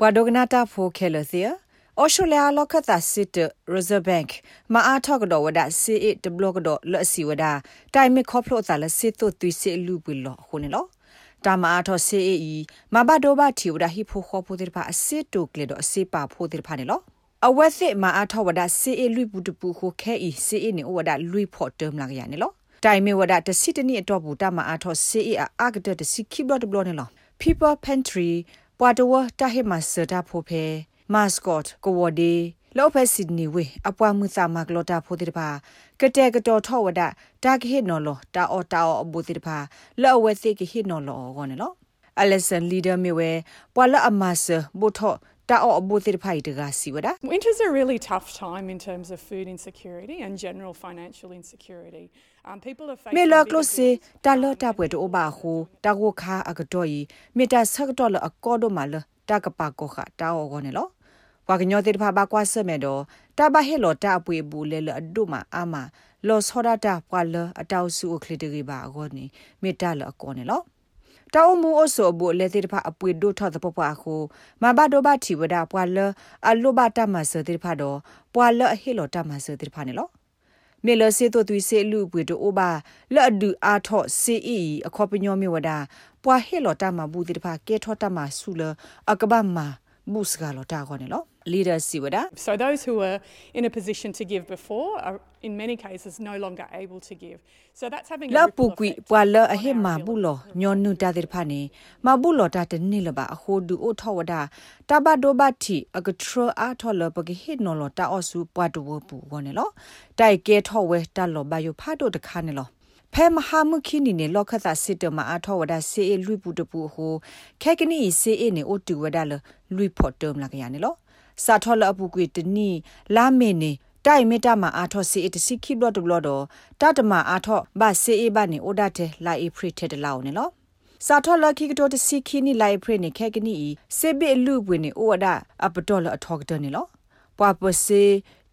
ကွာဒိုဂနာတာဖိုခဲလစီဩစတြေးလျလောကတာစစ်တ Reserve Bank မအားထောက်ကတော့ဝဒ C8 တဘလကတော့လစီဝဒတိုင်မခေါဖလို့သာလစစ်တို့သွေးစစ်လူပလောခုန်လောတာမအားထော CAE မဘဒိုဘာတီဝဒဟိဖိုခေါဖိုတိဖာအစစ်တုကလေတော့အစစ်ပါဖိုတိဖာနေလောအဝက်စစ်မအားထောဝဒ CA လူပူတပူခိုခဲဤ CA နေဝဒလူဖို့တမ်လာရနေလောတိုင်မေဝဒတစစ်တနီအတော့ဘူးတာမအားထော CA အာဂဒတစီခိဘလတ်ဘလနေလော People Pantry ပွာတဝတာဟေမဆတာဖိုဖဲ mascot ကိုဝဒီလောဖက်စစ်နီဝေအပွားမှုစာမကလောတာဖိုတိတပါကတဲ့ကတော်ထောဝဒတာကဟိနော်လောတာအော်တာအော်အဘူတိတပါလောဝဲစိကဟိနော်လောဂောနေလောအလက်ဆန်လီဒါမီဝဲပွာလအမဆဘုထောတာအော်အဘူတိတဖိုင်တကစီဝဒ Winter's a really tough time in terms of food insecurity and general financial insecurity. Um, people are facing မေလာကလိုစီတာလောတာပွဲတိုဘာခုတာကိုခါအကတော်ဤမေတာဆက်တော်လအကောဒမလတာကပါကိုခတာအော်ဂောနေလောဘွာကညောတေတဖာဘကွာဆမေတော့တဘဟေလောတာပွေဘူးလေလအဒုမအာမလောစောဒတာပွာလအတောက်စုအခလီတရီပါအကောနေမေတ္တလအကောနေလောတောင်းမှုအဆိုဘူးလေတေတဖာအပွေဒုထောတပပွားခုမဘဒိုဘတီဝဒပွာလအလုဘတာမဆတေတဖာတော့ပွာလအဟေလောတာမဆတေတဖာနေလော မေလစေတိုသွေစေလူပွေတိုအိုဘာလော့ဒူအာထော့စီအီအခေါပညောမြေဝဒပွာဟေလောတာမဘူးတေတဖာကေထောတာမဆူလအကဘာမာဘုစကလောတာခေါနေလော leaders siwada So those who were in a position to give before are in many cases no longer able to give. So that's having a la ripple pu kui effect pwa la on a he our ma bu ability lo nyo nu ta de pha ne ma bu lo ta de ni lo ba a ho du o tho wada ta ba do ba thi a ga tro a tho lo ba ge he no lo ta o su pwa do wo pu wo ne lo tai ke tho we ta lo ba yo pha do de kha ne lo ဖဲမဟာမခိနီနေလောက်ခတာစစ်တမအထောဝဒစေအလွိပူတပူဟိုခဲကနီစေအနေအိုတူဝဒလလွိဖို့တမ်လာကရနေလော စာထောလအပူကွေတနီလာမေနေတိုင်မေတ္တာမှာအာထောစေအတစီခိဘလတ်ဘလတော့တတမအာထောဘာစေအဘနေအိုဒတဲ့လာအဖရစ်တဲ့လောင်းနေလောစာထောလခိကတော်တစီခိနီလိုက်ဖရနေခဲကနီစေဘေလူပွေနေအိုဒအပတော်လအထောကတနေလောပွာပစေ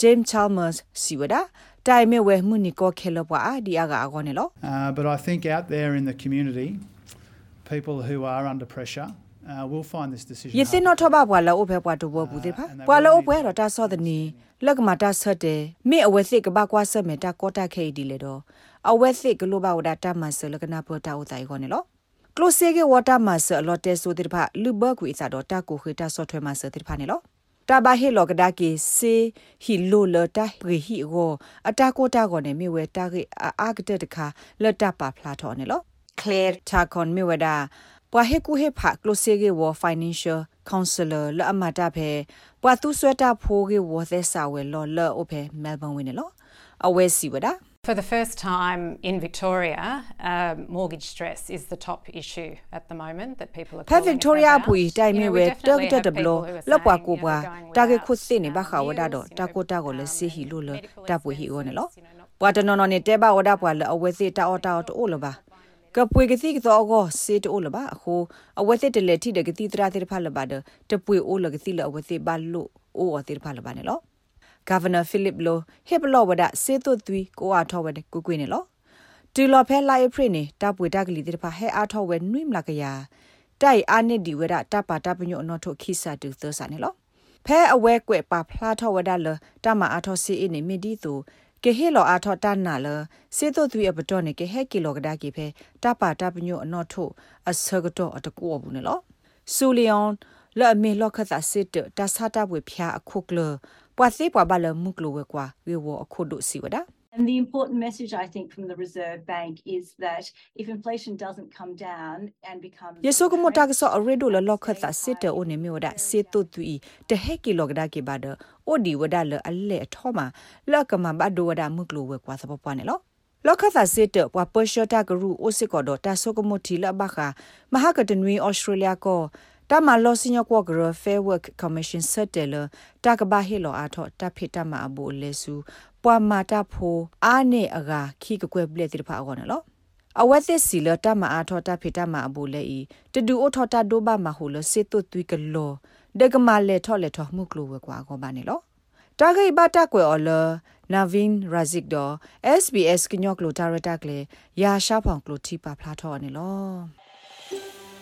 ဂျိမ်းချာမတ်စီဝဒတိုင်မေဝဲမှုနီကိုခဲလပွာအာဒီအာဂါအကောနေလော Uh, but I think out there in the community, people who are under pressure uh, will find this decision. ယသိ hard. နောထဘဘွာလောအဖေဘွာတူဘဘူးတဲ့ဖာဘွာလောအပွဲတော့တာဆောတဲ့နီလက်ကမတာဆက်တယ်မေအဝဲစိကဘကွာဆက်မေတာကောတာခဲဒီလေတော့အဝဲစိကလိုဘဝဒတာမဆလကနာပတာဥတိုင်ခေါနေလောကလိုစေကေဝတာမဆအလော်တဲဆိုတဲ့ဖာလူဘကွေစာတော့တာကိုခေတာဆော့ထွဲမဆတဲ့ဖာနေလောတာဘာဟေလောကဒါကေစေဟီလိုလတာပရိဟီကိုအတာကိုတာကိုနေ မြေဝဲတာကေအာဂတဲ့တခါလတ်တာပါဖလာထော်နေလော Claire Chacon မြေဝဒါပွာဟေကူဟေဖာကလိုစေကေဝ financial counselor လအမတာဖဲပွာသူဆွဲတာဖိုးကေဝသက်စာဝဲလောလောအဖေ Melbourne ဝင်နေလောအဝဲစီဝဒါ For the first time in Victoria, uh, mortgage stress is the top issue at the moment that people are ဖက် calling Victoria about. ပူတိုင် You မြေ know, ဝဲ we တက် definitely တက် have တဘလော people who are လောက်ပွား saying, ကို you know, ပွား we're going တာကေ without, ခုစစ်နေ um, ဘခဝဒါတော့ meals, you တာ know, ကိုတာကိုလည်း um, စစ်ဟီလို့လ medical တာပွေ ဟီဝနေလော expenses, you know, not ပွာတနော်နော်နေတဲ့ဘဝဒါပွာလအဝဲစစ်တာအော်တာအော်တိုးလပါကပွေကတိကတော့ကိုစေတိုးလပါအခုအဝဲစစ်တလေထိတကတိတရာတိဖာလပါဒတပွေအိုးလကတိလအဝဲစစ်ပါလို့အိုးအတိဖာလပါနေလော Governor Philip Lo ဟေဘလောဝဒစေတုသွီကိုအားထောဝဒကုကွေနေလောတူလော်ဖဲလိုက်ဖရနေတပွေတကလီတိဖာဟဲအားထောဝဲနွိမလာကရတိုင်အာနစ်ဒီဝဒတပါတပညိုအနော်ထုတ်ခိစာတူသစာနေလောဖဲအဝဲကွဲ့ပါဖလားထောဝဒလတမအားထောစီအင်းနေမီဒီသူ ကေဟေလောအားထောတနာလစေတုသွီအပတော်နေကေဟဲကီလောကဒါကေဖဲတပါတပညိုအနော်ထုတ်အစကတော့အတကူဘူးနေလောဆူလီယွန်လော်မေလောခသစစ်တတဆတာဝေဖျာအခုကလပွာစေပွာဘလမှုကလဝဲကွာဝေဝအခုဒုစီဝဒါ And the important message, I think, from the Reserve Bank is that if inflation doesn't come down and becomes ယေဆုကမတာကဆောအရေဒိုလလောခသစစ်တအိုနေမြေဝဒစေတုတူီတဟဲကီလောကဒါကေဘာဒအိုဒီဝဒလအလေအထောမလောကမဘဒိုဝဒမှုကလိုဝဲကွာစပပွားနေလောလောကသစစ်တပွာပရှတာဂရုအိုစစ်ကောဒတာဆုကမတီလဘခမဟာကတနွေဩစတြေးလျကော တမလောစညကောဂရ Fair Work Commission ဆက်တယ်လတကဘာဟီလောအထောတဖိတမအဘူလေစုပွာမာတာဖိုအာနေအဂါခီကကွဲပလက်တိဖာအောနော်အဝက်သစ်စီလတမအားထောတာဖိတမအဘူလေဤတဒူအိုထောတာဒိုဘာမဟုလစေတုသွီကလောဒကမလေထောလေထောမှုကလိုဝကွာကောပါနေလောတာဂိဘတာကွယ်အော်လနာဗင်ရာဇစ်ဒို SBS ကညော့ကလိုတာရတာကလေရာရှာဖောင်ကလိုတီပါဖလာထောနေလော